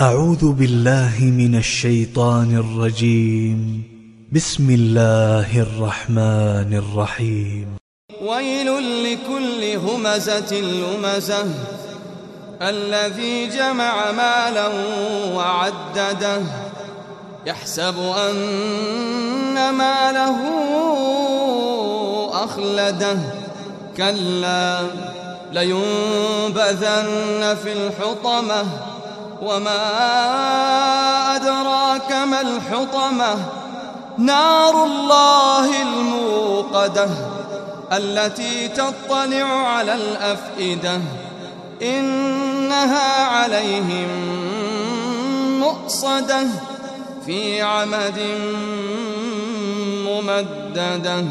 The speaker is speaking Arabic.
أعوذ بالله من الشيطان الرجيم. بسم الله الرحمن الرحيم. ويل لكل همزة لمزة. الذي جمع مالا وعدده. يحسب أن ماله أخلده. كلا لينبذن في الحطمة. وما أدراك ما الحطمة نار الله الموقدة التي تطلع على الأفئدة إنها عليهم مؤصدة في عمد ممدده